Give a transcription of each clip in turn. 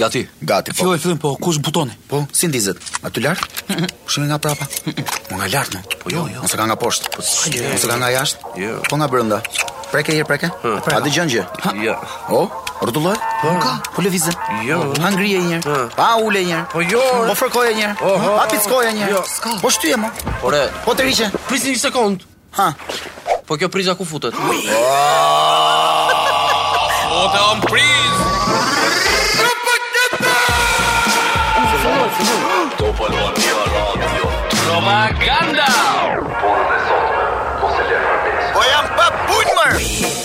Gati. Gati, po. Fillojmë, fillim, po, ku është butoni? Po, si ndizet? Aty lart? Mos nga prapa? Po nga lart, mo? Po jo, jo. Mos e ka nga poshtë? Po, si jo. Mos e ka nga jashtë? Jo. Po nga brenda? Preke një herë, preke? A dëgjon gjë? Jo. O, rrotulloje? Po, ka. Po lëviz? Jo. Ha ngrije një herë? Pa ule një herë? Po jo. Po fërkoje një herë? Po, po. Pa pickoje një herë? Jo. Po shtyje, mo? Po re. Po tërhiqe? Prisni një sekundë. Ha. Po kjo priza ku futet? O të am priz. Do po lo ti o radio. Propaganda. Bëje sot, mos e lër për nesër. Po jam pa punë mo.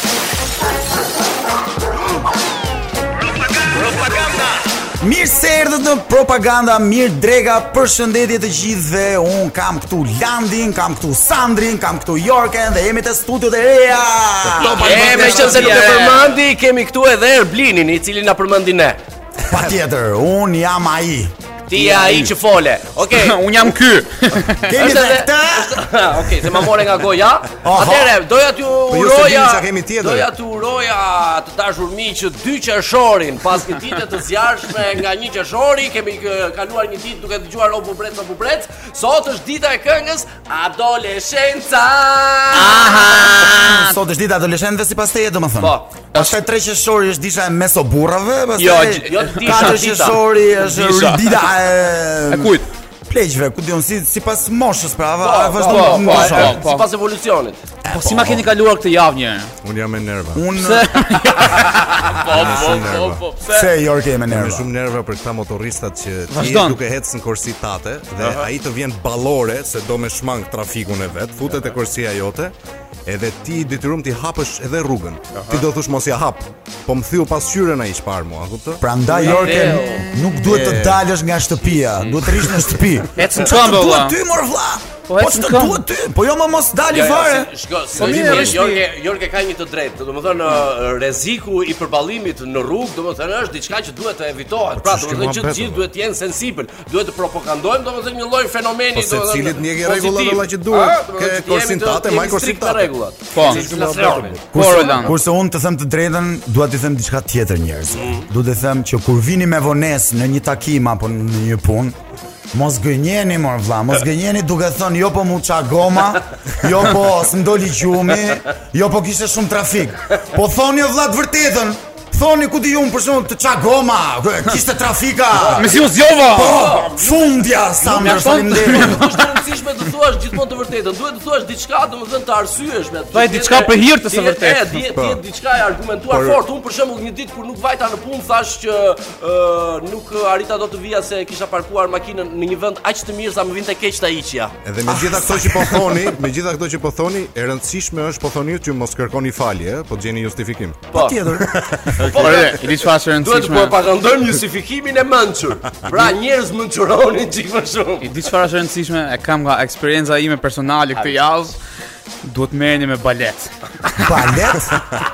Mirë se erdhët në propaganda, mirëdreka, përshëndetje të gjithëve, unë kam këtu Landin, kam këtu Sandrin, kam këtu Jorken dhe jemi te studiot e reja! E, meqenëse nuk e përmendi, kemi këtu edhe Erblinin, i cili na përmendi ne. Patjetër, unë jam ai. Ti je ai që fole. Okej. Okay. Unë jam ky. Kemi të këta. Okej, se ma morën nga goja. Atëherë, doja t'ju po uroja. Doja t'ju uroja të dashur miq që dy qershorin pas një dite të zjarrshme nga një qershori kemi kaluar një ditë duke dëgjuar o bubrec o bubrec. Sot është dita e këngës Adoleshenca. Aha. Sot është dita e adoleshentëve sipas teje, domethënë. Po. Pastaj 3 qershori është dita e mesoburrave, pastaj jo, jo disha, 4 qershori është dita e e kujt? Pleqve, ku di unë si sipas moshës pra, po, a vazhdo po, të mosh, po, po, sipas evolucionit. Po si ma keni kaluar këtë javë një? Unë jam me nerva. Unë pse? Po, po, po, po, pse? Se jo ke me nerva. Kam shumë nerva për këta motoristat që ti duke ecën korsisë tate dhe ai të vjen ballore se do me shmang trafikun e vet, futet te korsia jote Edhe ti i detyrum t'i hapësh edhe rrugën. Ti do thush mos ia hap. Po më thyu pasqyrën ai çfarë mua, kupton? Prandaj Jorke nuk duhet të dalësh nga shtëpia, duhet të rrish në shtëpi. Ec në këmbë vëlla. Edhe ti mor vlla. Po ec në këmbë. Duhet ty. Po jo më mos dali fare. Shko, po mirë është Jorke, Jorke ka një të drejtë. Domethënë uh, rreziku i përballimit në rrugë, domethënë është diçka që duhet të evitohet. Po pra, domethënë që të gjithë duhet të jenë sensibël. Duhet të propagandojmë domethënë një lloj fenomeni po domethënë. Po secili të ndjekë rregullat vëlla që duhet. Ke korsinë tate, maj korsinë tate. Rregullat. Po. Po Roland. Kurse unë të them të drejtën, dua të them diçka tjetër njerëz. Mm. Duhet të them që kur vini me vonesë në një takim apo në një punë, Mos gënjeni mor vlla, mos gënjeni duke thënë jo po m'u ça goma, jo po s'm doli gjumi, jo po kishte shumë trafik. Po thoni vlla të vërtetën. Thoni ku di unë për shembull të ça goma, kishte trafik Mezi u zgjova Po, fundja, s'është e rëndësishme të thuash gjithmonë të vërtetën Duhet të thuash diçka domethënë të arsyeshme Dhe diçka për hir të së vërtetës E, të jetë po. diçka e argumentuar fort Unë për shembull një ditë kur nuk vajta në punë Thashë që nuk arrita dot të vija se kisha parkuar makinën në një vend Aq të mirë sa më vinte keq ta hiqja Edhe me gjitha këto që po thoni Me gjitha këto që po thoni E rëndësishme është po thoni që mos kërkoni falje eh, Po gjeni justifikim Po. Patjetër. Po, e po, di çfarë është e rëndësishme. Duhet të po parantojmë justifikimin e mençur. Pra njerëz mençuroni çik më shumë. E di çfarë është e rëndësishme, e kam nga eksperienca ime personale këtë javë. Duhet të merreni me balet. Balet?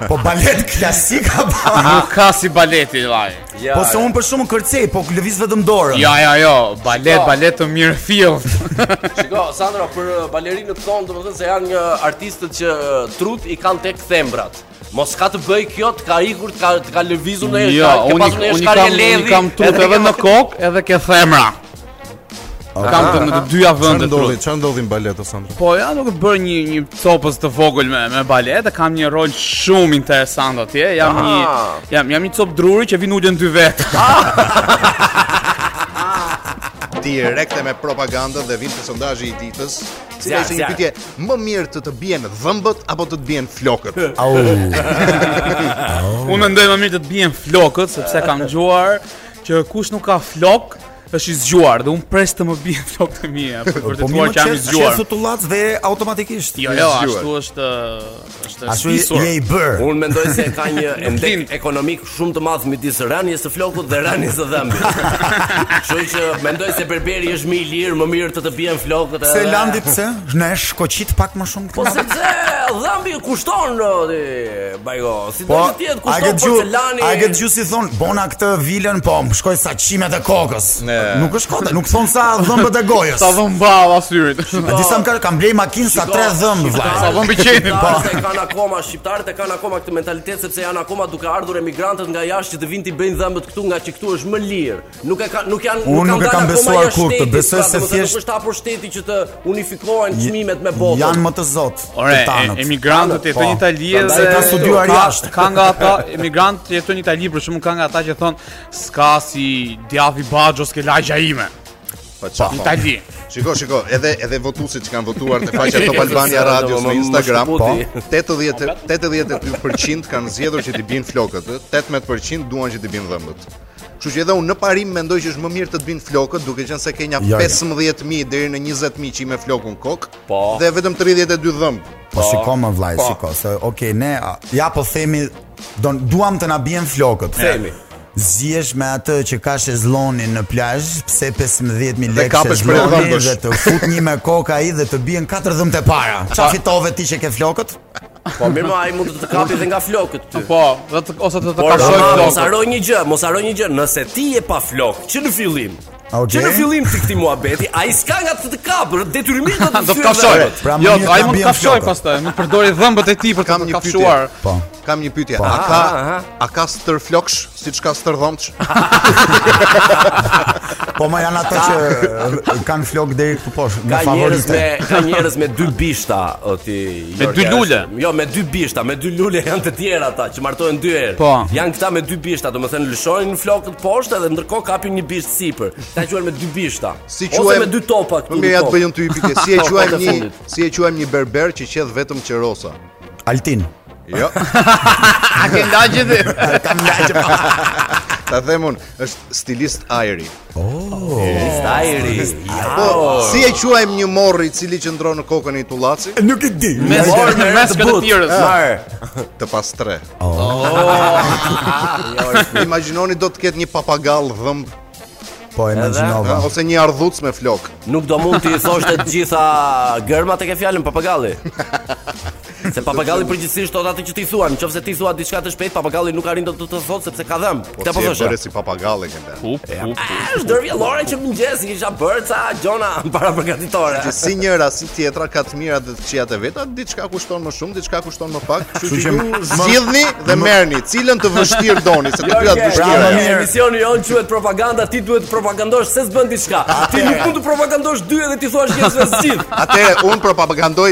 Po balet klasik apo? Nuk ka si baleti vaj. Ja, po se unë për shembull kërcej, po lëviz vetëm dorën. Ja, ja, jo, balet, Shiko. balet të mirëfilltë. Shiko, Sandra, për balerinët tonë, domethënë se janë artistët që trutë i kanë tek thembrat. Mos ka të bëjë kjo të ka ikur të ka të ka lëvizur në jo, ka pasur një shkarje ledhi. Unë i kam trutë edhe në kokë edhe ke themra. Kam tru në të dyja vendet të rrëtë Ça ndodhi në balet o Sandra? Po jam duke bërë një, një copëz të vogël me, me balet E kam një rol shumë interesant atje Jam një, jam, jam një copë druri që vijnë ulen dy vetë Direkt e mbarojmë propagandën dhe vijmë te sondazhi i ditës Si ka një pyetje më mirë të të bien dhëmbët apo të të bien flokët? Au. Unë mendoj më mirë të të bien flokët sepse kam dëgjuar që kush nuk ka flokë është i zgjuar dhe unë pres të më bien flokët e mia për të vërtetuar që jam i zgjuar. Po meqë s'je tullac dhe automatikisht. Jo, jo, ashtu është Është Ashtu i- spisur. je i bërë. Unë mendoj se ka një hendek ekonomik shumë të madh midis rënies së flokut dhe rënies së dhëmbit. Kështu që mendoj se berberi është më i lirë, më mirë të të bien flokët edhe. Se landi pse? Na i shkoqit pak më shumë Po këtë. sepse dhëmbi kushton o, ti, vajzo, sido Po, të tjetë a ke kushton dëgju, porcelani, a ke dëgju si thonë, bona këtë vilën, po, më shkoi sa qimet e kokës. Nuk është kot, nuk thonë sa dhëmbët e gojës. Sa dhëmbë bava syrit. A di sa më kanë kanë blej makinë sa tre dhëmbë, vlla. Sa dhëmbë qeni. Po kanë akoma shqiptarët e kanë akoma këtë mentalitet sepse janë akoma duke ardhur emigrantët nga jashtë që të vijnë t'i bëjnë dhëmbët këtu ngaqë këtu është më lirë. Nuk e kanë nuk janë nuk kanë dalë akoma jashtë. Unë kur të besoj se thjesht nuk është hapur shteti që të unifikohen çmimet me botën. Janë më të zotë. Ore, emigrantët jetojnë në po. Itali dhe kanë studiuar jashtë. Ka nga ata emigrantët jetojnë në Itali për shembull ka nga ata që thonë S'ka si djathi i baxhos ke lagja ime. Po çfarë? Në Itali. Shiko, shiko, edhe edhe votuesit që kanë votuar te faqja Top Albania Radio në Instagram, po 80 82% kanë zgjedhur që t'u bien flokët, 18% duan që t'u bien dhëmbët. Kështu që edhe unë në parim mendoj që është më mirë të të bien flokët, duke qenë se ke nja 15000 deri në 20000 qime floku në kokë, po. dhe vetëm 32 dhëmbë. Po, po shiko më vllai, po. shiko, se okay, ne ja po themi Don duam të na bien flokët. Themi. Zihesh me atë që ka shezlonin në plazh, pse 15000 lekë shezlonin dhe të fut një me kokë ai dhe të bien katër dhëmbët e parë. Çfarë fitove ti që ke flokët? Po mirë, ai mund të të kapi edhe nga flokët ty. Po, ose të të kafshojë flokët. Mos harro një gjë, mos harro një gjë, nëse ti je pa flokë, që në fillim, Okay. Që në fillim të këtij muhabeti, ai s'ka nga të të kapur, detyrimisht do të do të kafshojë. Pra, jo, ai mund të kafshojë pastaj, mund të përdori dhëmbët e tij për të kafshuar. Po. Kam një pyetje. Po. A ka a ka stërflokësh siç ka stërdhëmbësh? Po më janë ata që kanë flokë deri këtu poshtë, nga favorite. Ka njerëz me ka njerëz me dy bishta, o ti Me dy lule. Jo, me dy bishta, me dy lule janë të tjera ata që martohen dy herë. Po. Janë këta me dy bishta, domethënë lëshojnë flokët poshtë dhe ndërkohë kapin një bisht sipër. Ata quhen me dy bishta. Si quhen Ose me dy topa këtu. Më le të bëj ty pyetje. Si e quajmë një, si e quajmë një berber që qeth vetëm qerosa? Altin. Jo. A ke ndonjë ti? Ta them unë, është stilist ajri. Oh, Ajri. Po, si e quajmë një morr i cili qëndron në kokën e një tullaci? Nuk e di. Me morr në mes të derës. Marr. Të pastrehë. Oh. oh. Imagjinoni do të ketë një papagall dhëmbë. Po e imagjinova. Ose një hardhucë me flokë. Nuk do mund t'i thoshte të gjitha germat, e ke fjalën, papagalli. Se papagalli përgjithësisht thotë atë që ti thua, nëse ti thua diçka të shpejtë, papagalli nuk arrin dot ta thotë sepse ka dhëmbë. Po Këtë po thosha. Po si papagalli kënda. Po, po. Është e drejtë Lore që mëngjes i kisha bërë ca gjona parapërgatitore. Që si njëra si tjetra ka të mira dhe të këqijat e veta, diçka kushton më shumë, diçka kushton më pak. Kështu që ju zgjidhni dhe merrni cilën të vështirë doni, se të dyja të vështira. Pra, mirë, emisioni jonë quhet propaganda, ti duhet të propagandosh se s'bën diçka. Ti nuk mund të propagandosh dy edhe ti thua që s'e zgjedh. Atëherë unë propagandoj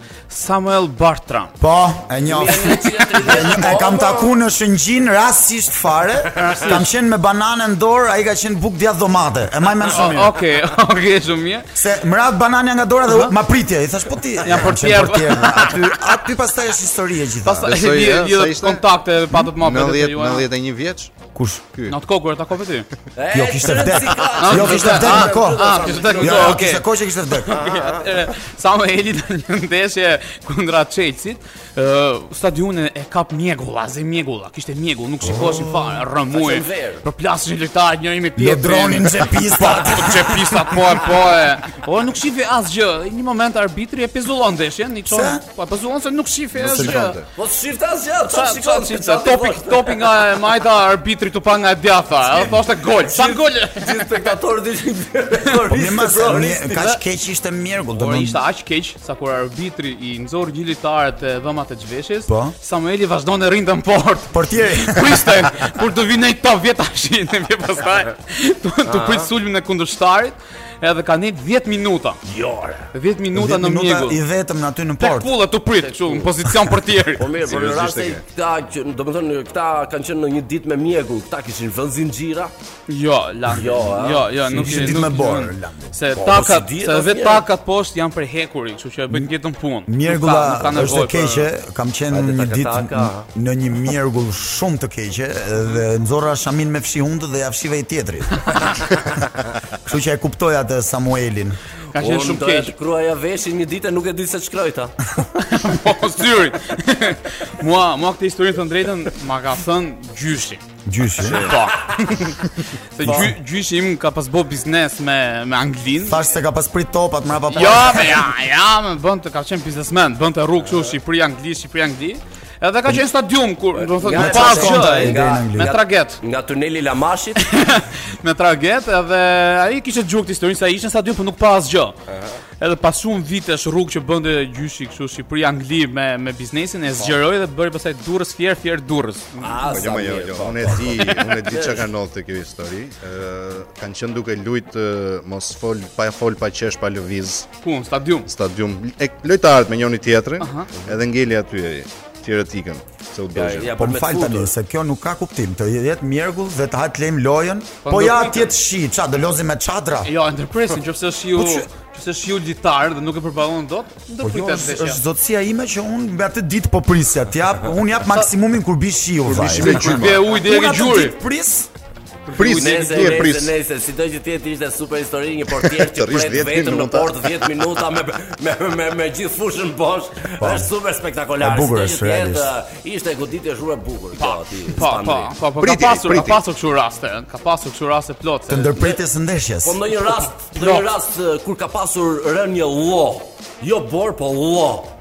Samuel Bartram. Po, e njoh. e kam taku në Shëngjin rastisht fare. kam qenë me banane në dorë, ai ka qenë bukë djathë domate. E maj mend shumë. Okej, okej, shumë mirë. Se më ra banania nga dora dhe ma priti. I thashë po ti. Ja për ti. Aty, aty pastaj është histori e gjithë. Pastaj e di, kontakte e patët më apo të juaj. 91 vjeç. Kush? Ky. Në atë kohë kur e takove ti. Jo, kishte vdek. Jo, kishte vdek në kohë. Ah, kishte vdek. Jo, okay. kishte kohë që kishte vdek. Atëre, Samueli në një ndeshje kundra Çelsit, ë uh, stadiumin e kap mjegulla, ze mjegulla, kishte mjegull, nuk shikoshin oh. fare, rrëmuj. Përplaseshin lojtarët njëri me tjetrin. Dronin se pista, se pista po e po e. Po nuk shifej asgjë. Në një moment arbitri e pezullon ndeshjen, i çon. Po e pezulluan se nuk shifej asgjë Po të shifte asgjë, të shikon si që Topi, topi nga e majta arbitri tu pa nga e djatha Edhe thua është gol, sa gol Gjithë spektatorët dhe një Po një mas, kaq keq ishte mjegulla Por po, ishte aq keq, sa kur arbitri i nxorri gjithë lojtarët te dhomat e zhveshjes Po Samueli vazhdonte rrinte në portë Portieri Priste, kur të vijnë këta vjeta shi Në vje pastaj Tu prit sulmin e kundërshtarit Edhe ka nejt 10 minuta. Jo, ore. 10 minuta në mjegull. I vetëm në aty në portë. Tek kulla tu prit, kështu, në pozicion portieri. Po mirë, për në rast e këta, domethënë, këta kanë qenë në një ditë me mjegull, këta kishin vënë zinxhira? Jo, la. Jo, jo, jo, nuk ishte ditë me borë, la. Se po, takat, se vetë takat poshtë janë prej hekuri, kështu që e bëjnë të njëjtën punë. Mjegulla është e keqe, kam qenë një ditë në një mjergull shumë të keqe dhe nxorra shaminë me fshi hundët dhe ia fshiva një tjetri. Kështu që e kuptoj atë Samuelin. Ka qenë shumë keq. Unë kruaja veshin një ditë nuk e di se ç'krojta. Po syri. mua, mua këtë historinë të them të drejtën ma ka thënë gjyshi. Gjyshi. Po. Se po. gjy, gjyshi im ka pas bë biznes me me Anglinë. Thashë se ka pas prit topat mbrapa pa. Jo, me ja, ja, bënte, ka qenë biznesmen, bënte rrugë kështu Shqipëri, Angli, Shqipëri, Angli. Edhe ka qenë në stadium kur, do të thotë, nuk pa asgjë. Me traget. Nga tuneli i La Manshit. me traget edhe ai kishte dëgju historinë se ai ishte në stadium, por nuk pa asgjë. Edhe pas shumë vitesh rrugë që bënte gjyshi kështu Shqipëri Angli me me biznesin e po. zgjeroi dhe bëri pastaj Durrës Fier Fier Durrës. Ah, jo, jo, jo. Po. Unë e di, unë e di çka ka ndodhur te kjo histori. Ë, kanë qenë duke lujt mos fol pa fol pa qesh pa lëviz. Ku në stadium? Stadium, lojtarët me njëri tjetrin, edhe ngeli aty ai. Tjerët ikën. Se u dëgjoj. Ja, po më fal tani se kjo nuk ka kuptim. Të jetë mjergull dhe të hajt lejm lojën. Po, po ja të jetë shi, ça do lozim me çadra. Jo, ndërpresim nëse është shiu, nëse po është shiu litar dhe nuk e përballon dot, do të pritet të Është zotësia ime që un me atë ditë po prisja, ti jap, un jap maksimumin kur bi shiu. Kur bi shiu, kur bie ujë deri te gjuri. Pris. Pris, nese, nese, pris. nejse, sido që të jetë ishte super histori një portier që pret vetëm në portë 10 minuta me, me, me, me, gjithë fushën bosh, po. është super spektakolar. E bukur është, realisht. Uh, ishte goditje shumë e bukur. Po, po, po, po, po, ka pasur, ka pasur këshu raste, ka pasur kështu raste plot. Të ndërpritjes së ndeshjes. Po ndonjë rast, ndonjë rast uh, kur ka pasur rënë një llohë, jo borë, po llohë.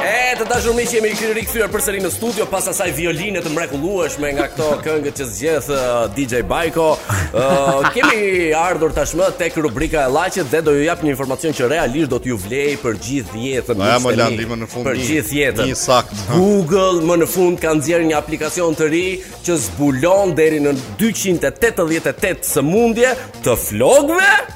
E të dashur miq jemi kthyer rikthyer përsëri në studio pas asaj violine të mrekullueshme nga këto këngët që zgjedh uh, DJ Bajko. Uh, kemi ardhur tashmë tek rubrika e Llaqit dhe do ju jap një informacion që realisht do t'ju vlejë për gjithë jetën. Ja, më landi më në fund. Për gjithë jetën. Një sakt. Google më në fund ka nxjerrë një aplikacion të ri që zbulon deri në 288 sëmundje të flokëve.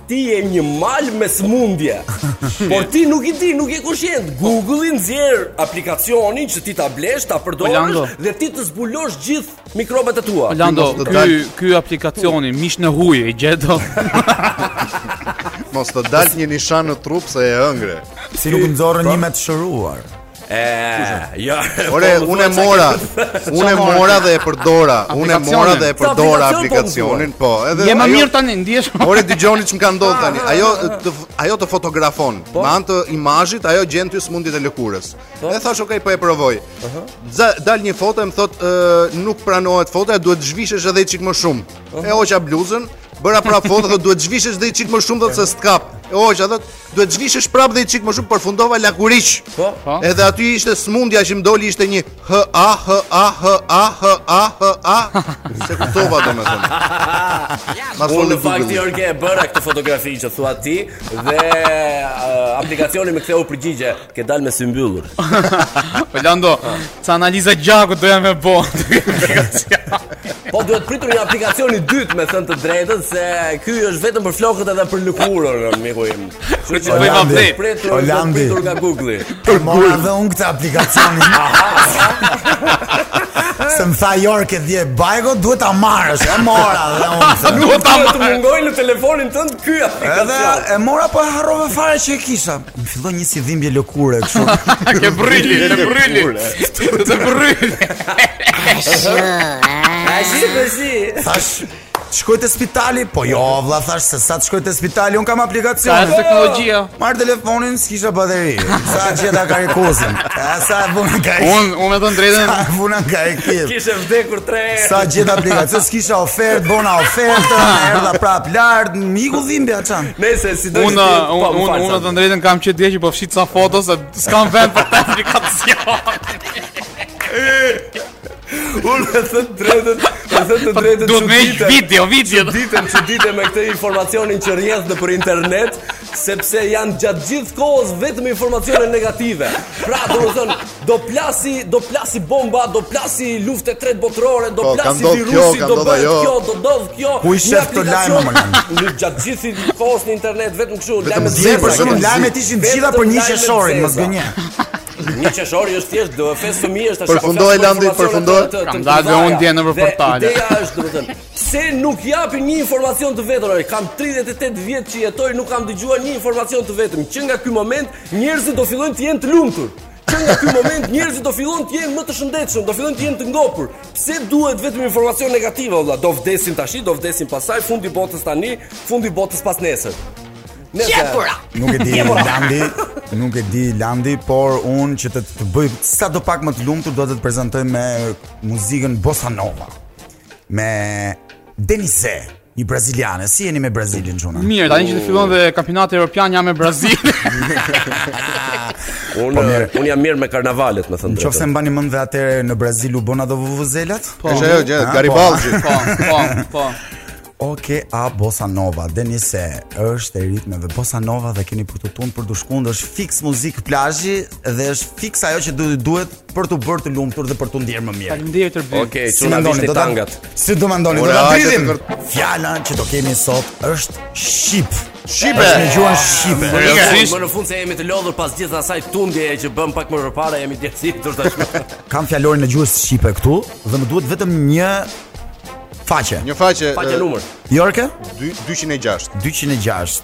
Ti je një mal me sëmundje. Por ti nuk i di, nuk je koshient. Google i nxjerr aplikacionin që ti ta blesh, ta përdorësh dhe ti të zbulosh gjithë mikrobat e tua. Lando, ky ky aplikacioni mish ne huj gje do. Mos të dalë një nishan në trup se e ëngre. Si nuk nxorrën një me të shëruar. Eh, ja. Ore, po, unë e mora. Unë e mora dhe e përdora. Unë e mora dhe e përdora po, aplikacionin. Po, edhe Je më mirë tani, ndihesh. Ore, dëgjoni ç'm ka ndodhur tani. Ah, ajo ah, ah. të, ajo të fotografon po. me anë të imazhit, ajo gjen ty smundjet e lëkurës. Dhe thash, "Ok, po e provoj." Dal një foto e më thot, "Nuk pranohet fotoja, duhet të zhvishesh edhe çik më shumë." E hoqa bluzën, bëra prap foto, thotë duhet të zhvishesh edhe çik më shumë se s'të kap. E hoqa thotë, Duhet të zhvishesh prapë edhe i çik më shumë përfundova lakuriq. Po. po. Edhe aty ishte smundja që më doli ishte një h a h a h a h a h a. S'e kuptova domethënë. Më thënë në fakt Orges e bëra këtë fotografi që thua ti dhe uh, aplikacioni më ktheu përgjigje. Ke dal me sy mbyllur. Po Lando, ca analiza gjaku doja me bo. po duhet pritur një aplikacion i dytë me thënë të drejtën se ky është vetëm për flokët edhe për lëkurën, miku im. Kështu që bëjmë update. Pritur o Landi. Pritur nga Google. Po e mora dhe unë këtë aplikacionin. Se më tha Jorgo dje Bajgo duhet ta marrësh E mora dhe unë se Nuk duhet ta marrësh Nuk duhet të mungojë në telefonin tënd ky aplikacion Edhe e mora po e harrova fare që e kisha Më filloi një si dhimbje lëkure kështu. Ke brrili, ke brrili. Të brrili. Ai s'i, ai s'i. Thash shkoj te spitali, po jo, vlla thash se sa të shkoj te spitali, un kam aplikacion. Ka teknologjia. Marr telefonin, s'kisha bateri. Sa gjeta karikusën. Sa e vun ka. Un un me thon të drejtën. Sa e vun ka e kill. Kishe vdekur tre herë. Sa gjeta aplikacion, s'kisha ofertë, bona ofertë, erdha prap lart, më iku dhimbja çuna. Nëse Unë po, unë unë me thënë të drejtën kam që dje që po fshij ca foto se s'kam vend për atë aplikacion. Unë me thënë drejtën, me thënë të drejtën që me një video, video Që ditën, që ditën me këtë informacionin që rrjedh nëpër internet Sepse janë gjatë gjithë kohës vetëm informacione negative Pra, domethënë, Do plasi, do plasi bomba, do plasi lufta e tretë botërore, do po, plasi po, virusi, do bëhet jo. kjo, do ndodh kjo. Ku i shef këto lajme, lajme? Gjatë gjithë kohës në internet vetëm kështu, lajme të zeza. Për shembull lajmet ishin gjitha për një qeshorin, mos gënje. Një qeshori është thjesht do të vdes fëmijë është ashtu. Përfundoi Landi, përfundoi. Kam dalë dhe unë dje nëpër portale. Ideja është domethënë, pse nuk japin një informacion të vetëm? Kam 38 vjet që jetoj, nuk kam dëgjuar një informacion të vetëm. Që nga ky moment njerëzit do fillojnë të jenë të lumtur. Që nga ky moment njerëzit do fillojnë të jenë më të shëndetshëm, do fillojnë të jenë të ngopur. Pse duhet vetëm informacion negativ, valla, do vdesin tash, do vdesin pastaj, fundi i botës tani, fundi i botës pasnesër. Nëse Qepura. nuk e di Landi, nuk e di Landi, por unë që të të bëj sadopak më të lumtur do të të prezantoj me muzikën Bossa Nova. Me Denise. Një braziliane, si jeni me Brazilin çuna? Mirë, tani që të fillon dhe kampionati evropian jam me Brazil. Unë po unë jam mirë me karnavalet, me thënë. Nëse mbani mend dhe atëherë në Brazil u bënë ato vuvuzelat? Po, është ajo gjë, Garibaldi. Po, po, po. Ok, a Bossa Nova, Denise, është e ritmeve Bossa Nova dhe keni për t'u tundur për t'u shkundur, është fiks muzikë plazhi dhe është fiks ajo që duhet për t'u bërë të lumtur dhe për t'u ndjerë më mirë. Faleminderit Erbi. Okej, okay, si mendoni të tangat? Si do mendoni? Do ta pridhim. Fjala që do kemi sot është shqip. Shqipe. Në gjuhën shqipe. Më në fund se jemi të lodhur pas gjithë asaj tundjeje që bëmë pak më parë, jemi të gjithë tashmë. Kam fjalorin e gjuhës shqipe këtu dhe më duhet vetëm një faqe. Një faqe. Faqe numër. Jorke? 206. 206.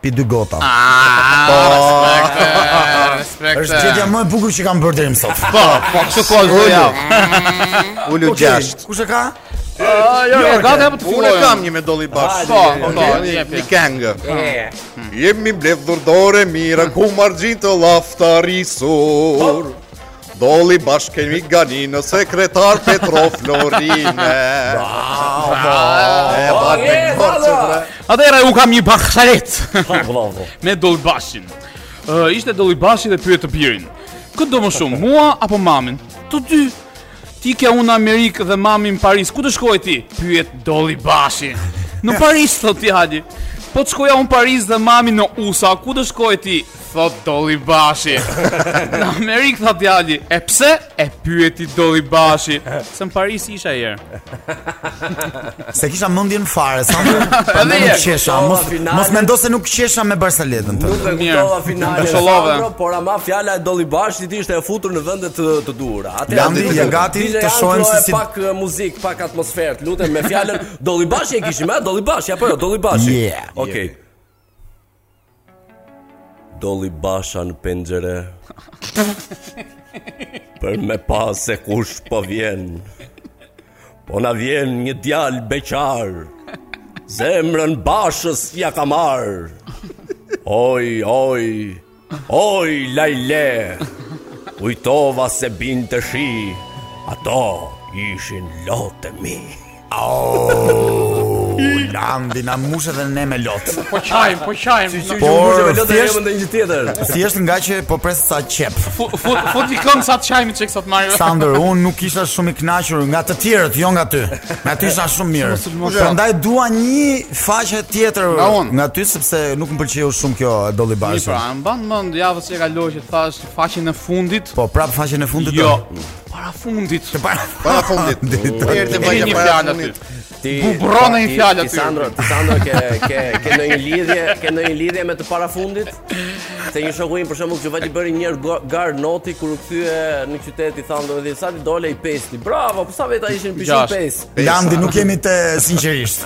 pi dy gota. Po. Respekt. Është gjëja më e bukur që kam bërë deri më sot. Po, po kështu po do ja. Ulu gjashtë. Kush e ka? Ah, jo, jo, gati apo të filloj. Unë kam një me dollibash. Po, po, po një këngë. Jemi mbledhur dorë mira ku marxhin të llahtarisur. Dollibash kemi Ganinë sekretar Petro Florinë Atëherë unë kam një barsaletë Me dollibashin Ishte dollibashi dhe pyet të birin Kë do më shumë, mua apo mamin? Të dy Të ikja unë në Amerikë dhe mami në Paris Ku do shkoje ti? Pyet dollibashi Në Paris, thotë djali Po të shkoja unë në Paris dhe mami në USA Ku do shkoje ti? Thotë dollibashi Në Amerikë thotë djali E pse e pyeti dollibashi Se në Paris isha një herë S'e kisha mendjen fare Sa më Edhe një herë qesha Mos, mos mendo se nuk qesha me barsaletën tënde Nuk e kuptova finalen Sandro, Por ama fjala e dollibashit ishte e futur në vendet të, të duhura Ate, Landi, je gati të shohem se si Pak uh, muzikë, pak atmosferë Lutem me fjalën dollibashi e kishim, a? Dollibashi, apo jo, dollibashi Yeah, okay. yeah. Dolli Basha në penxhere Për me pa se kush po vjen Po na vjen një djalë beqar Zemrën Bashës ia ka marrë Oj, oj, oj, lajle Kujtova se binte shi Ato ishin lotët e mi Landi na mbush edhe ne me lot. Po qajmë, po qajmë. Si që mbush me lot edhe mendon një tjetër. Si është ngaqë po pres ca qepë. Fut di kom sa qajmë një çikë sot marr. Sandër, unë nuk isha shumë i kënaqur nga të tjerët, jo nga ty. Nga ty isha shumë mirë. Prandaj dua një faqe tjetër nga ty sepse nuk më pëlqeu shumë kjo doli bosh. Po, pra, mban mend javës që kaloi thashë faqen e fundit. Po, prap faqen e fundit. Jo. Parafundit. Të para parafundit. Erdhi me një fjalë aty. Ti bubrona një fjalë aty. Sandro, ti Sandro ke ke ke ndonjë lidhje, ke ndonjë lidhje me të parafundit? Se një shoku im për shembull që vati bëri një garë noti kur u kthye në qytet i thanë domethënë sa i sati dole i pesti. Bravo, po sa veta ishin ishin pesë. Landi nuk jemi te sinqerisht.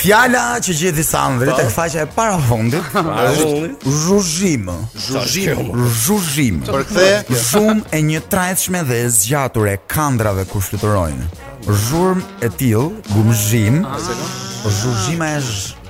Fjala që gjeti Sandri tek faqja e parafundit është zhuzhim. Zhuzhim. Zhuzhim. Për këtë zhurmë e njëtrajtshme dhe e zgjatur e kandrave kur fluturojnë. Zhurmë e tillë, gumëzhimë. Zhuzhima është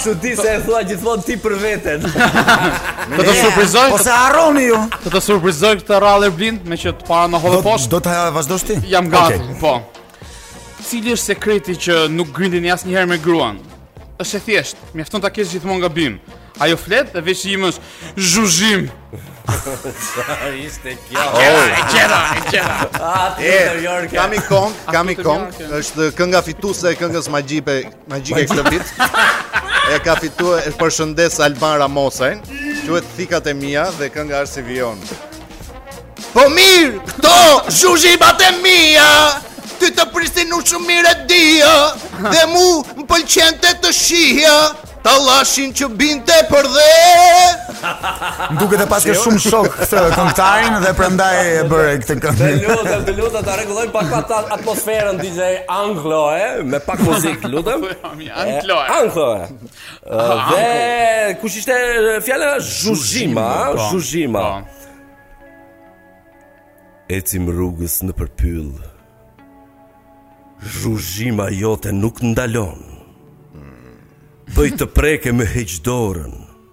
Çudi se e thua gjithmonë ti për veten. Të të surprizoj. Po se harroni ju. Të të surprizoj këtë radhë Blendi meqë të parën e hodhe poshtë. Do ta vazhdosh ti? Jam gati. Po. Cili është sekreti që nuk grindeni asnjëherë me gruan? Është e thjeshtë, mjafton ta kesh gjithmonë gabim. Ajo flet dhe veç bëhesh zhuzhimë. Sa ishte kjo? Oh. E qera, e qera. Ah, ti New York. Kam një këngë, kam një këngë, është kënga fituese e Këngës Magjike Magjike këtë vit e ka fituar e përshëndes Alban Ramosajn. Quhet Thikat e mia dhe kënga është si vijon. Po mirë, këto zhuzhimat e mia. Ty të prisnin shumë mirë e dija Dhe mu më pëlqente të shihja Tallashin që binte përdhe Më duket e paske shumë shok këtë këngëtarin dhe prandaj e bëre këtë këngë. Të lutem, të lutem ta rregullojmë pak pak atmosferën DJ Anglo, e, me pak muzikë, lutem. Anglo. Anglo. Dhe kush ishte fjala Zhuzhima, Zhuzhima. Po. Ecim rrugës nëpër pyll. Zhuzhima jote nuk ndalon. Bëj të prek e ma heq dorën.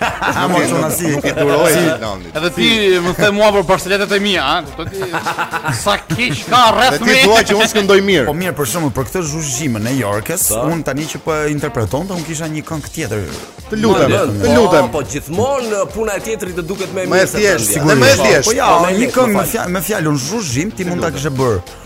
Ha mos unë s'i duroj si Landit. Edhe ti më the mua për parceletët e mia, ha, kupton ti? Sa keq ka rreth me. Ti thua që unë s'këndoj mirë. Po mirë, për shembull për këtë zhuzhimë njujorkeze, po. unë tani që po interpretonte, unë kisha një këngë tjetër. Të lutem, të lutem. Po, po gjithmonë uh, puna e tjetrit të duket më e mirë se e vetes. Më e thjeshtë, sigurisht. Po ja, po, një këngë me fjalë, me fjalë unë zhuzhimë ti mund ta kishe bërë.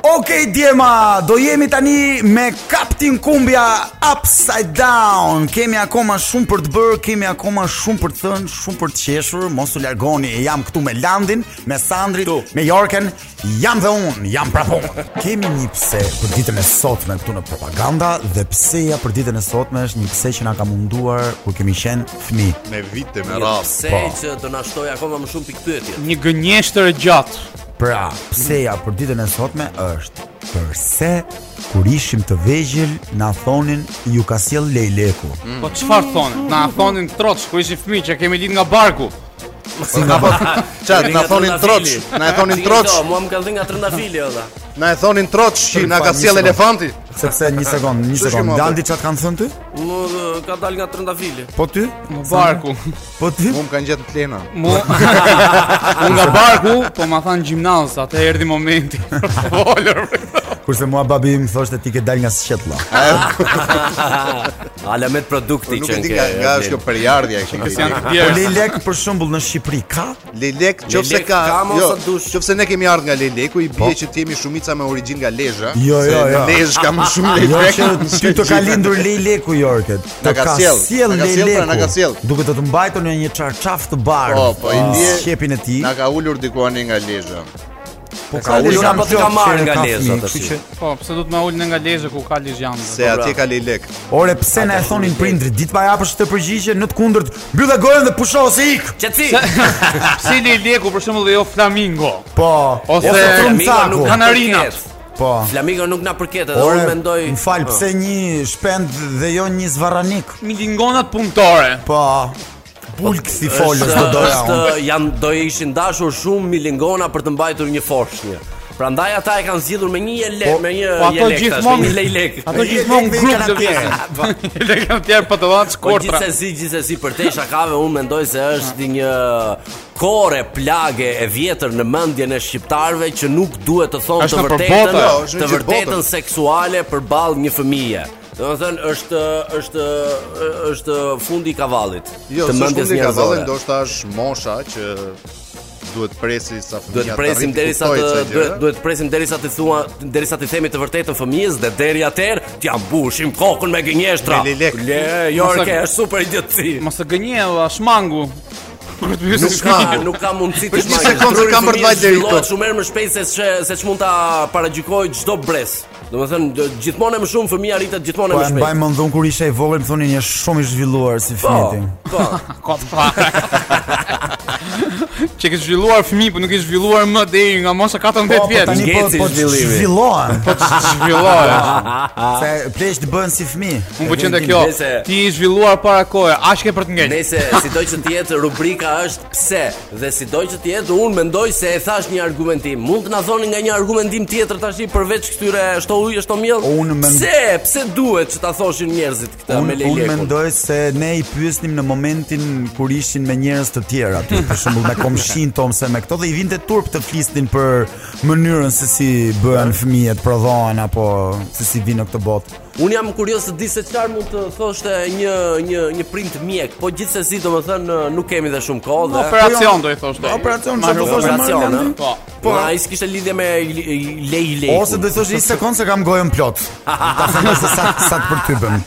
Ok djema, do jemi tani me Captain Kumbia Upside Down Kemi akoma shumë për të bërë, kemi akoma shumë për të thënë, shumë për të qeshur Mos u largoni, jam këtu me Landin, me Sandrin, me Jorken Jam dhe unë, jam prapë unë Kemi një pse për ditën e sotme këtu në propaganda Dhe pseja për ditën e sotme është një pse që na ka munduar kur kemi qenë fëmi Me vite, me radhë Pse po. që të na shtojë akoma më shumë pikëpyetje Një gënjeshtër e gjatë Pra, pseja për ditën e sotme është përse kur ishim të vegjël na thonin ju ka sjell lejleku. Mm. Po çfarë të thonin? Na thonin troç kur ishim fëmijë që kemi lind nga barku. Si nga barku? Çat, na thonin troç, na e thonin troç. Jo, mua më kanë thënë nga trëndafili ata. Na e thonin troç që na ka sjell elefanti. Sepse një sekond, një sekond, Landi ça t' kanë thënë ty? Unë kam dal nga trëndafili Po ty? Nga barku Po ty? Mua më kanë gjetë në plehra Unë Unë nga barku Po ma thanë në gjimnaz Ate erdi momenti Folër Kurse mua babi më thoshte ti ke dal nga sqetulla. Ala me produkti që ke. Nuk e di nga nga është kjo prejardhja që ke. Po lejlek për shembull në Shqipëri ka Lejlek, qoftë se ka, jo, qoftë se ne kemi ardhur nga lejleku, i bie po. që të jemi shumica me origjinë nga Lezha. Jo, jo, jo. Lezhë ka më shumë jo, lejlek. Jo, që ti të ka lindur lejleku Jorket. Na ka sjell, na ka sjell, pra, na ka sjell. Duke të të mbajtur në një çarçaf të bardhë. Po, po, i bie sqepin e tij. Na ka ulur diku andej nga Lezha. Po ka ulë nga po të ka marrë nga Lezhë atë që. Po, pse do të më ulë nga Lezhë ku ka Lezhë Se po, atje ka lejlek. Ore, pse na e thonin prindërit di të ma japësh këtë përgjigje në të kundërt, mbylle gojën dhe pusho ose ik. Qetësi. Pse lejleku për shembull jo Flamingo? Po, ose Flamingo nuk kanarina. Po. Flamingo nuk na përket edhe unë mendoj. Më fal, po. pse një shpend dhe jo një zvarranik? Milingonat punëtore. Po. Bulk si folës do doja unë. Është janë do ishin dashur shumë milingona për të mbajtur një foshnje. Prandaj ata e kanë zgjidhur me një lejlek, po, me një po ato gjithmonë me një lejlek. Ato gjithmonë grup të tjerë. Po. Ne kam të tjerë po të vënë skorta. Po gjithsesi, gjithsesi përtej shakave unë mendoj se është një kore plage e vjetër në mendjen e shqiptarëve që nuk duhet të thonë të vërtetën, të vërtetën seksuale përballë një fëmije. Do të thënë është është është fundi i kavallit. Jo, të mendjes një kavalli ndoshta është mosha që duhet presësh sa fëmija. Duhet presim derisa të duhet duhet presim derisa të thua derisa t'i themi të vërtetën fëmijës dhe deri atëherë t'ia mbushim kokën me gënjeshtra. Le, le, le, le jo, ke, është super idiotësi. Mos e gënje valla, shmangu. Nuk ka, nuk ka mundësi të shmangu. Për një sekondë kam bërë të vajë deri këtu. Shumë më shpejt se se ç'mund ta paragjykojë çdo brez. Domethënë, do, gjithmonë e më shumë fëmija rritet gjithmonë e po, më shpejt. Po, e mbaj mend unë kur isha i vogël, më thonin, je shumë i zhvilluar si po, fëmi ti. Po, po. Ko të fa. Qe i zhvilluar fëmi, po nuk u zhvillove më që nga mosha 14 po, po, vjeç. Po, tani po, po, zhvilluar. Po, zhvilluar. Se, pleqtë bëhen si fëmi. Unë po, qenka kjo, ti i zhvilluar para kohe, aq ke për të ngel. Nejse, sido që të jetë, rubrika është pse. Dhe sido që të jetë, unë mendoj se e thash një argumentim. Mund të na thoni nga një argumentim tjetër tashi përveç këtyre shto ujë, shto miell? Unë mendoj se pse duhet që ta thoshin njerëzit këtë me leje. Unë mendoj se ne i pyesnim në momentin kur ishin me njerëz të tjerë aty, për shembull me komshinjtë ose me këto dhe i vinte turp të flisnin për mënyrën se si bëhen fëmijët, prodhohen apo se si vinë në këtë botë. Unë jam kurioz të di se çfarë mund të thoshte një një një prind mjek, po gjithsesi domethënë nuk kemi dhe shumë kohë dhe operacion do i thoshte. Operacion çfarë do thoshte operacion? Po. Po ai s'kishte lidhje me lejlek. Ose do i thoshte një sekond se kam gojën plot. Ta them se sa sa të përtypem.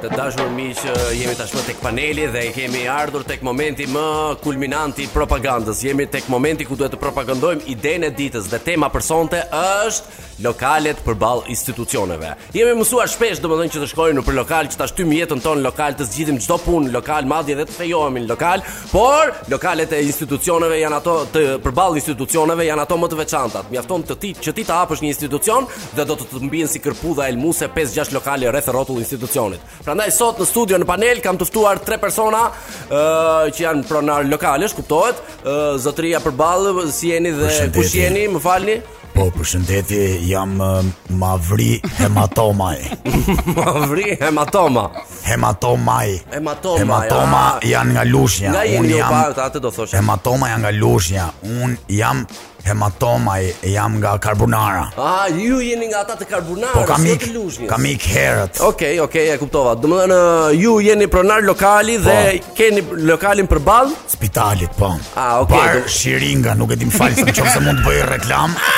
Të dashur miq, jemi tashmë tek paneli dhe kemi ardhur tek momenti më kulminant i propagandës. Jemi tek momenti ku duhet të propagandojmë idenë e ditës dhe tema për sonte është lokalet përballë institucioneve. Jemi mësuar shpesh domethënë që të shkojmë nëpër lokal që ta shtym jetën tonë lokal, të zgjidhim çdo punë në lokal, madje edhe të fejohemi në lokal, por lokalet e institucioneve janë ato të përballë institucioneve janë ato më të veçanta. Mjafton të ti që ti të hapsh një institucion dhe do të të mbijnë si kërpudha helmuese 5-6 lokale rreth e rrotull institucionit. Prandaj sot në studio në panel kam të ftuar tre persona ë që janë pronarë lokalesh, kuptohet, ë zotëria përballë, si jeni dhe Përshëndetje. kush jeni, më falni. Po, përshëndetje, jam uh, Mavri Hematomaj. Mavri Hematoma. Hematomaj. Hematoma. Hematomajt janë nga Lushnja. Nga jeni Unë ju jam pa, atë do thosha. Hematoma janë nga Lushnja. Unë jam Hematomaj jam nga Karbunara. Ah, ju jeni nga ata te Karbunara, po kam ik, si kam ik herët. Okej, okay, okej, okay, e kuptova. Domethënë ju jeni pronar lokali po. dhe keni lokalin përballë spitalit, po. Ah, okej. Okay, Bar Shiringa, nuk e di më fal se nëse mund të bëj reklamë.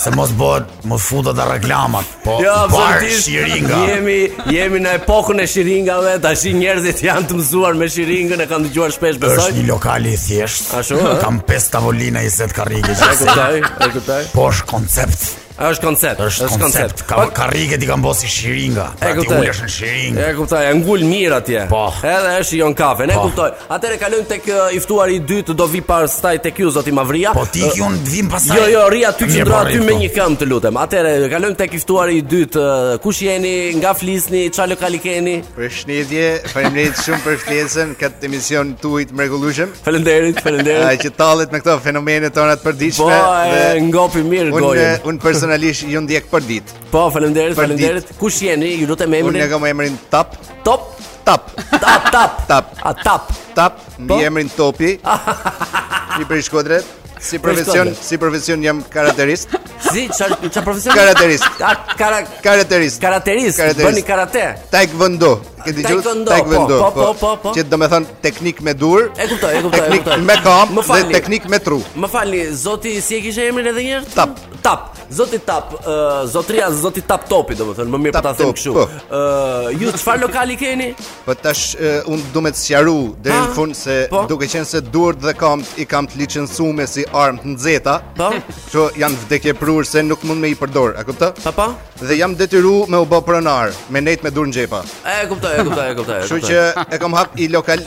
Se mos bëhet, mos futet te reklamat. Po, jo, absolutisht. Jemi jemi në epokën e shiringave, tashi njerëzit janë të mësuar me shiringën, e kanë dëgjuar shpesh besoj. Është një lokal i thjeshtë. Ashtu. Kam pesë tavolina njëzet karrige. E kuptoj, e kuptoj. Po është koncept. A është koncept? Është koncept. Ka po- karriget i kam bërë si shiringa. Pra ti ulesh në shiringë. E kuptoj, e ngul mirë atje. Po. Edhe është Jon Kafe, e po. kuptoj. Atëre kalojmë tek i ftuari i dytë, do vi pastaj tek ju zoti Mavria. Po ti që un vim pastaj. Jo, jo, rri aty qëndro aty me një këmbë të lutem. Atëre kalojmë tek i ftuari i dytë, kush jeni, nga flisni, çfarë lokali keni? Përshëndetje, faleminderit shumë për ftesën në këtë emision tuaj të mrekullueshëm. Faleminderit, faleminderit. Ai që tallet me këto fenomene tona të përditshme. Po, e ngopi mirë gojën. Un personalisht ju ndjek për ditë. Po, faleminderit, faleminderit. Kush jeni? Ju lutem emrin. Unë kam emrin Tap. Top. Tap. Tap, tap, tap. A tap. Tap, po? mbiemrin Topi. Vi prej Shkodret. Si profesion, si profesion jam karaterist. Si çfarë çfarë profesion? Karaterist. Kara karaterist. Karaterist. Bëni karate. Taekwondo. Ke dëgjuar? Taekwondo. Po, po, po, po. Që do të thon teknik me dur. E kuptoj, e kuptoj. Teknik me kam dhe teknik me tru. Më falni, zoti si e kishe emrin edhe një herë? Tap. Tap. Zoti Tap, uh, zotria Zoti Tap Topi, domethënë më mirë po ta them kështu. Po. Ë, uh, ju çfarë lokali keni? Po tash uh, un do me ta sqaru deri në fund se po? duke qenë se durt dhe kamt i kam të liçensuar si armë të nxehta. Po. Që janë vdekjeprurse nuk mund me i përdor, a kupton? Po po. Dhe jam detyru me u bë pronar, me nejt me dur n'xhepa. E kuptoj, e kuptoj, e kuptoj. Kështu që e kam hap i lokal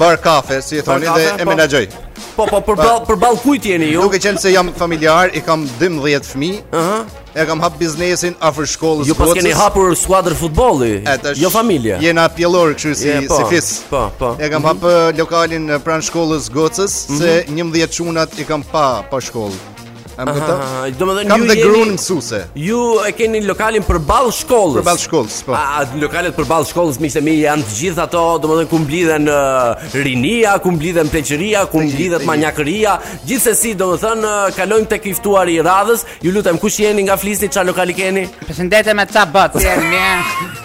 bar kafe, si e thoni dhe e po. menaxhoj. Po po përball përball kujt jeni ju? Duke qenë se jam familjar, i kam 12 fëmijë. Ëh. Uh -huh. E kam hap biznesin afër shkollës. Ju paskeni hapur skuadër futbolli, jo familje. Jena pjellor kështu si po, si fis. Po, po. E kam mm -hmm. hap lokalin pranë shkollës gocës mm -hmm. se 11 çunat i kam pa pa shkollë. Domethënë kam dhe gruan mësuese. Ju e keni lokalin përballë shkollës. Përballë shkollës, po. A lokalet përballë shkollës miqtë e mi janë të gjithë ato, domethënë ku mblidhen uh, rinia, ku mblidhen pleqëria, ku mblidhet manjakëria, gjithsesi domethënë uh, kalojmë tek i ftuari i radhës. Ju lutem, kush jeni nga flisni, çfarë lokali keni? Përshëndetje me ça bot, jeni mirë.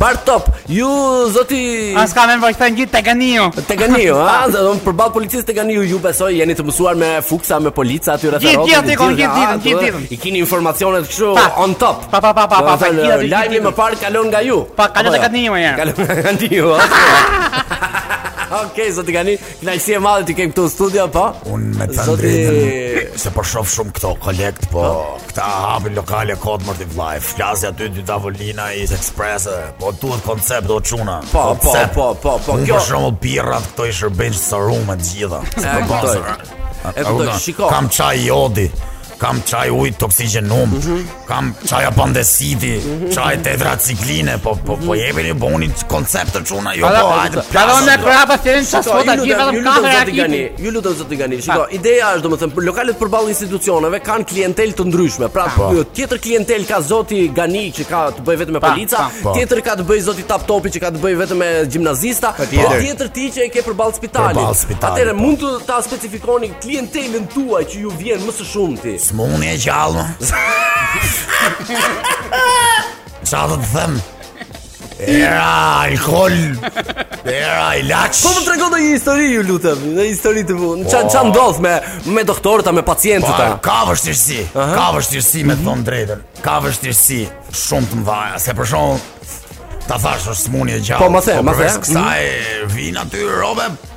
Bar top, ju zoti As ka vend vajta ngjit te ganiu. Te ganiu, ha, do thotë përball policisë te ganiu, ju besoj jeni të mësuar me fuksa me polica aty rreth e rrotull. Gjithë gjithë gjithë gjithë gjithë gjithë. I keni informacionet kështu on top. Pa pa pa pa pa. Lajmi më parë kalon nga ju. Pa kalon te ganiu ja. Kalon nga ganiu. Okej, zoti ganiu. Kënaqësi e madhe t'ju kem këtu në studio, po. Un me të Zoti se po shoh shumë këto kolekt, po. po. Këta hapin lokale kot më kot vllai. Plasja aty dy tavolina i ekspres. Po duhet koncept do çuna. Po, po, po, po, po. Kjo është shumë birrat këto i shërbejnë sorum me të gjitha. E kuptoj. E kuptoj, shiko. Kam çaj jodi. Kam çaj ujë t'oksigjenum. Mm -hmm. Kam çaj apendesiti, çaj tetracikline, po po po jepin i boni koncepte çuna, jo po hajde. Ka dhënë me krapa se janë çfarë sot aty vetëm katër akti. Ju lutem zoti Gani, shiko, ideja është domethënë lokalet përballë institucioneve kanë klientelë të ndryshme. Pra, po. tjetër klientelë ka zoti Gani që ka të bëjë vetëm me polica, po. tjetër ka të bëjë zoti Tap Topi që ka të bëjë vetëm me gjimnazista, po, tjetër ti që e ke përballë spitalit. Atëherë mund të ta specifikoni klientelën tuaj që ju vjen më shumti. Smuni e gjallë. Ça do të them? Era alkool. Era ilaç. Po më tregon një histori, ju lutem, një histori të vogël. Ça ça po. ndodh me me doktorët apo me pacientët ata? Po, ka vështirësi. Ka vështirësi me thon të drejtën. Ka vështirësi shumë të mëdha, se për shkak se ta thashë është smuni e gjallë. Po më the, po, më the. Kësaj mhm. vin aty robe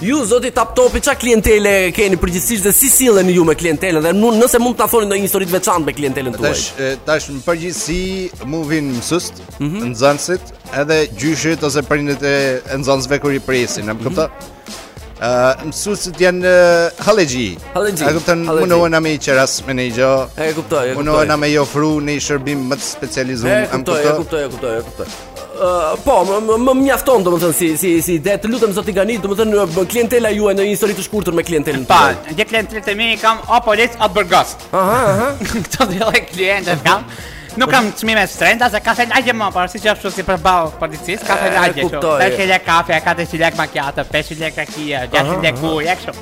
Ju zoti Tap Topi ça klientele keni përgjithsisht dhe si silleni ju me klientelën dhe nëse mund të na thoni ndonjë histori të veçantë me klientelën tuaj. Tash tash në përgjithësi mu vin mësues, mm -hmm. nxënësit, edhe gjyshit ose prindërit e nxënësve kur i presin, e kupton? Mm -hmm. Uh, mësusit janë uh, hallexhi hallexhi A kupton munohem me i qeras me një gjo E kuptoj, e kuptoj Munohem me i ofru një shërbim më të specializum. E kuptoj, e kuptoj, e kuptoj, e kuptoj po, më mjafton domethënë si si si ide. Të lutem zoti Gani, domethënë uh, klientela juaj dhe një histori të shkurtër me klientelën. Pa, dhe klientelët e mi kam o polic o burgos. Aha, aha. Këto dhe lloj klientësh kam. Nuk kam çmime të shtrenjta, se kafe lagje më, por siç është si përballë policisë, kafe lagje këtu. Tash që lek kafe, katërqind lek makiato, pesë lek kakia, gjashtë lek ujë, kështu.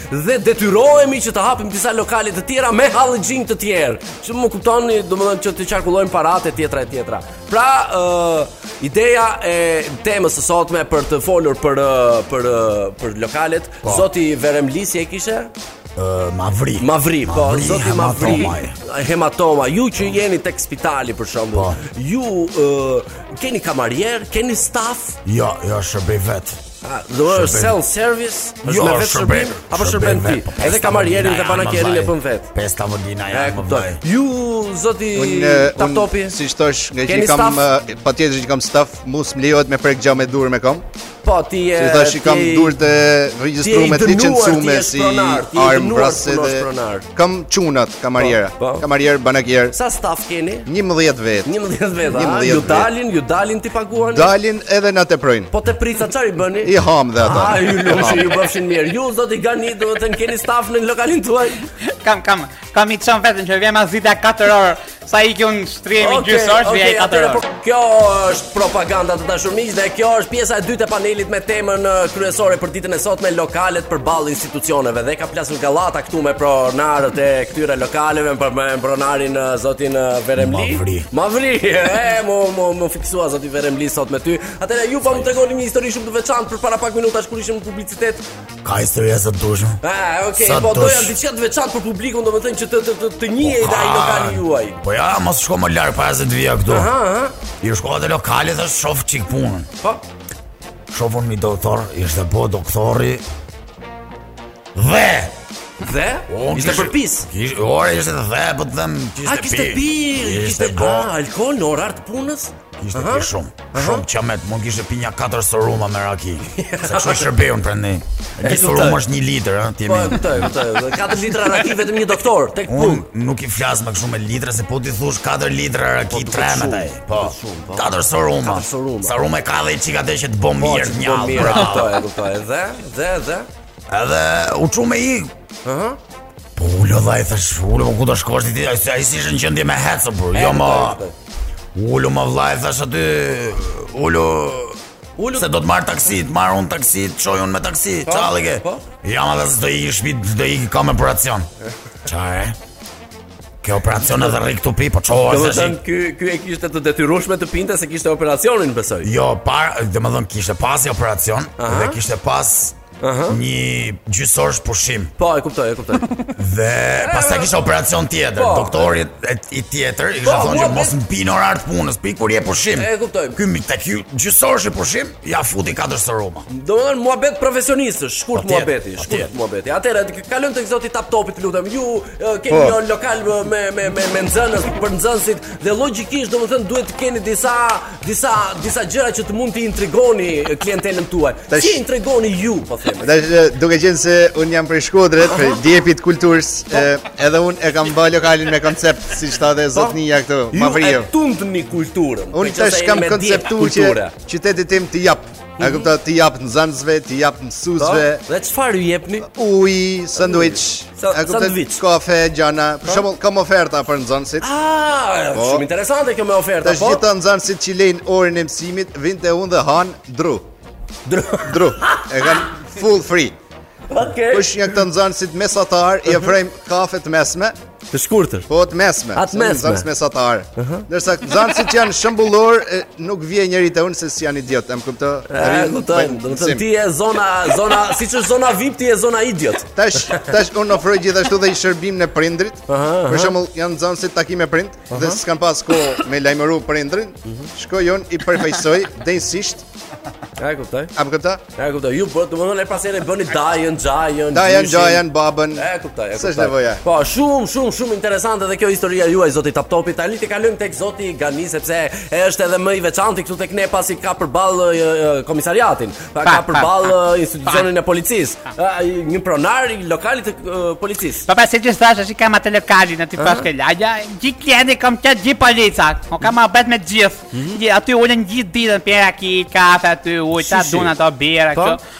dhe detyrohemi që të hapim disa lokale të tjera me hallëxhinj të tjerë. Që më kuptoni, domethënë që të qarkullojmë paratë e tjetra e tjetra. Pra, ë uh, ideja e temës së sotme për të folur për uh, për uh, për lokalet, po. zoti Veremlisi e kishe Uh, Mavri. Mavri, po, Mavri, zoti Mavri. Hematoma. hematoma. Ju që jeni tek spitali për shembull. Po. Ju uh, keni kamarier, keni staf? Jo, jo, shërbej vetë. Do të thotë self service, është jo, me vetëshërbim apo shërben ti? Po, Edhe kamarierin dhe banakierin e bën vetë. Pesë tavolina ja. E kuptoj. Ju zoti Taptopi, si thosh, nga që kam patjetër që kam staf, po s'më lejohet me prek gja me dur e me kom. Po ti e Si thashë, kam durt të regjistruar me ti licencume si armë brasë dhe. Kam çunat, kamariera, po, po. kamarier, banakier. Sa staf keni? 11 vetë. 11 vetë. 11 ju dalin, ju dalin t'i paguani. Dalin edhe na teprojnë. Po teprica çfarë i bëni? I ham dhe ata. Ah ju lumshi, ju bëfshin mirë. Ju zoti Gani, domethënë keni staf në lokalin tuaj. Kam, kam. Kam i çun vetëm që vjen masdite 4 orë. Sa i kjo në streami okay, gjysë është okay, dhe ja i katër është po, Kjo është propaganda të dashur miq dhe kjo është pjesa e dytë e panelit me temën kryesore për ditën e sotme lokalet përballë institucioneve Dhe ka plasur gallata këtu me pronarët e këtyre lokaleve për me pronarin zotin Veremli Mavri Mavri, e, mu, mu, mu fiksua zotin Veremli sot me ty Atëherë, ju pa po më tregoni një histori shumë të veçantë për para pak minutash kur ishim në publicitet Ka histori e sot dushme Ah, ok, Sa po do dush. Duam diçka të veçantë për publikun, domethënë që të, të, të, të njihej dhe ai lokali juaj. Po ja, mos shko më larg para se të vija këtu. Aha, aha, I shkova te lokali dhe shof i çik punën. po. Shof un nji doktor, ishte po doktori. Dhe Dhe? O, Ishte kish- për pis. Kish, ora ishte dhe, po të them, kishte Ah, kishte pi. Kishte po. Ah, alkohol në orar të punës? Kishte uh -huh. pi shumë. Uh -huh. Shumë qamet, mund kishte pi një katër soruma me raki. Se ç'ia shërbeun prandaj. Një sorum është 1 litër, ha, ti më. Po, kuptoj, kuptoj. 4 litra raki vetëm një doktor tek pun. Nuk i flas më kështu me litra se po t'i thush 4 litra raki po, tremet ai. Po. po. Katër soruma. Katër soruma. Soruma e ka dhe i çik atë të që të bën po, mirë një. Po, kuptoj, kuptoj. Dhe, dhe, dhe. Edhe u çu me ik. Ëh. Po ulu daj i thash ulu, po ku do shkosh ti? Ai ai s'ishte në gjendje me hecë, bro. Jo më. Ulu more vlla i thash aty. Ulu Ulu se do të marr taksi, të marr un taksi, të çoj un me taksi, po, ça ke. Po. Ja, më tha jo shpi, tha kam operacion. Çfarë? Ke operacion edhe rri këtu pi, po çoa se si. Ky ky e kishte të detyrueshme të pinte se kishte operacionin, besoj. Jo pra, domethënë kishte pas i operacion Aha. dhe kishte pas Aha. një gjysmë ore pushim. Po, e kuptoj, e kuptoj. dhe pastaj kishte operacion tjetër, po, doktori i tjetër i kishte po, thënë që mos pi në orar të punës, pi kur je pushim. E kuptoj. Ky me atë gjysmë orëshi pushim, ja futi katër soruma. Domethënë muhabet profesionistësh, shkurt muhabeti, shkurt muhabeti. Atëherë kalojmë tek zoti Tap Topi, të lutem. Ju keni po. një lokal me me me me nxënës për nxënësit dhe logjikisht domethënë duhet të keni disa disa disa gjëra që të mund t'i intrigoni klientelën tuaj. Tash, si intrigoni ju, po them. Tash duke qenë se un jam prej Shkodrës, prej djepit të kulturës, po. edhe un e kam ba lokalin me koncept siç tha dhe po. zotnia këtu, Mavrio. Ju e tundni kulturën. Un tash kam konceptuar që qytetit tim t'i jap A kupta t'i jap nxanësve, t'i jap mësuesve. Po, dhe çfarë ju jepni? Uji, sandwich. A kupta kafe, gjana. Për po. shembull, kam oferta për nxënësit. Ah, po. shumë interesante kjo me oferta, po. Të gjithë nxënësit që lejnë orën e mësimit, vijnë te unë dhe han dru. Dru. Dru. E kam full free. Okay. Kurse për këta nxënësit mesatarë, i ofrojmë kafe të mesme. Të shkurtër. Po të mesme. A, të mesme. Nxënësi mesatar. Uh -huh. Ndërsa këta nxënësit që janë shembullorë, nuk vjen njeri te unë se s'janë idiotë. A më kupton... E, domethënë ti je zona, zona, siç është zona vip, ti je zona idiot. Tash, tash unë ofroj gjithashtu dhe një shërbim për prindrit. Uh -huh. Për shembull, kanë nxënësit takim me prind, uh -huh. dhe s'kan pas kohë me lajmëru prindrin, uh mhm. -huh. shkoj unë i përfaqësoj, denjësisht. A, e kuptoj. A, e kuptoj. Ja e kuptoj, ju po, domethënë herë pas here e bëni dajën, xhajën, Dajën, xhajën, babën E kuptoj, e kuptoj Si është nevoja Po, shumë, shumë, shumë interesante dhe kjo historia juaj, zoti Tap Topi Tani të kalojmë tek zoti Gani, sepse ai është edhe më i veçantë këtu tek ne pasi ka përballë komisariatin Po, ka përballë institucionin e policisë Një pronar i lokalit të policisë Po, po, se siç thashë, e kam atë lokalit aty poshtë Gjithë klientë i kam këta gjithë policat O kam muhabet me gjithë Gjithë mhm. aty ulën gjithë ditën për raki, kafe aty, ujë, dun ato birra po. këtu.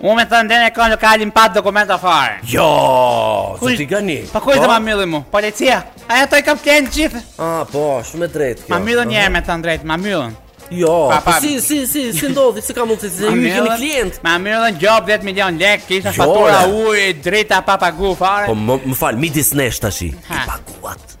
Unë me thënë dhe e kam lokalin pa dokumenta fare Jo, zoti Gani Po kush do po? ma mylli mu, policia Ja ata i kam klientë gjithë A, po, shumë e drejtë kjo Ma myllën njerë me thënë drejtë, ma myllën Jo, po, po, si, si, si, si ndodhi, si ka mundësi ju jeni klient Ma myllën gjobë 10 milion lek, kisha fatura ujë, drita pa pagu fare Po, më falë, midis nesh të shi, i paguat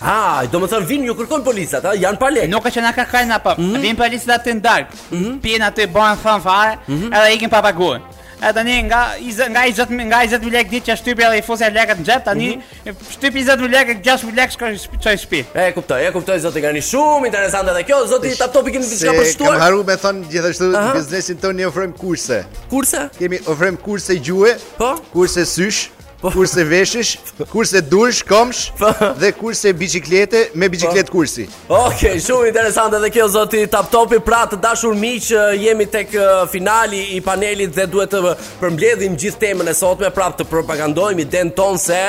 Haa, do më thënë vinë ju kërkojnë policët, a? Janë pa lekë. Nuk është që na kërkojnë apo. Mm -hmm. Vinë policat aty në darkë. Mm -hmm. Pinë aty bëhen tapë fare, mm -hmm. edhe ikin pa paguar. Edhe tani nga njëzet, nga njëzet nga njëzet lekë ditën që shtypi edhe i fusja lekët në xhep tani mm -hmm. shtypi njëzet lekë 6000 lekë shkoj çoj shtëpi. E kuptoj, e kuptoj zoti Gani shumë interesante edhe kjo zoti Tap Topi kemi diçka për shtuar. Kam harruar me thon gjithashtu në biznesin tonë ofrojmë kurse. Kurse? Kemi ofrojmë kurse gjuhe, po? Kurse sysh. Po. Kurse veshësh, kurse dursh, komsh po. dhe kurse biçiklete me biçikletë po. kursi. Okej, okay, shumë interesante edhe kjo zoti Tap Topi. Pra të dashur miq, jemi tek finali i panelit dhe duhet të përmbledhim gjithë temën e sotme, pra të propagandojmë idenë tonë se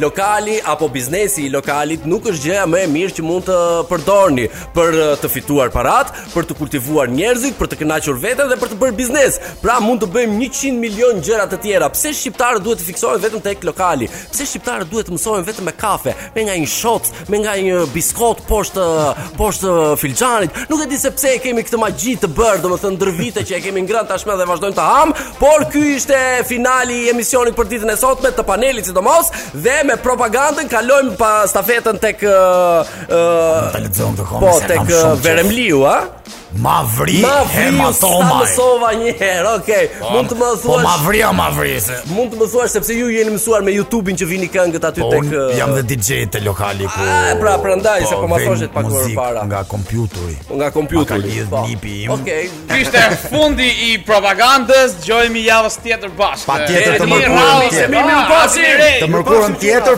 lokali apo biznesi i lokalit nuk është gjëja më e mirë që mund të përdorni për të fituar paratë, për të kultivuar njerëzit, për të kënaqur veten dhe për të bërë biznes. Pra mund të bëjmë 100 milion gjëra të tjera. Pse shqiptarët duhet të fiksohen vetëm tek lokali? Pse shqiptarët duhet të mësohen vetëm me kafe, me nga një shot, me nga një biskot poshtë poshtë filxhanit? Nuk e di se pse e kemi këtë magji të bërë, domethënë ndër vite që e kemi ngrënë tashmë dhe vazhdojmë të ham, por ky ishte finali i emisionit për ditën e sotme të panelit sidomos dhe me propagandën kalojmë pra stafetën tek Ëh, ta lexon të komo po, se kam shumë. Po tek Veremliu, a? Mavri, Mavri hematoma. Ma mësova një herë, okay. Po, mund të më thuash. Po Mavri, Mavri. Se... Mund të më thuash sepse ju jeni mësuar me YouTube-in që vini këngët aty po, tek. Po jam dhe DJ te lokali ku. Ah, pra prandaj po, se po ma thoshe pak më para. Nga kompjuteri. Po nga kompjuteri. Ka lidh po. nipi im. Okej. Okay. Ishte fundi i propagandës, dëgjohemi javës tjetër bashkë. Patjetër të mërkurën tjetër. Të mërkurën tjetër.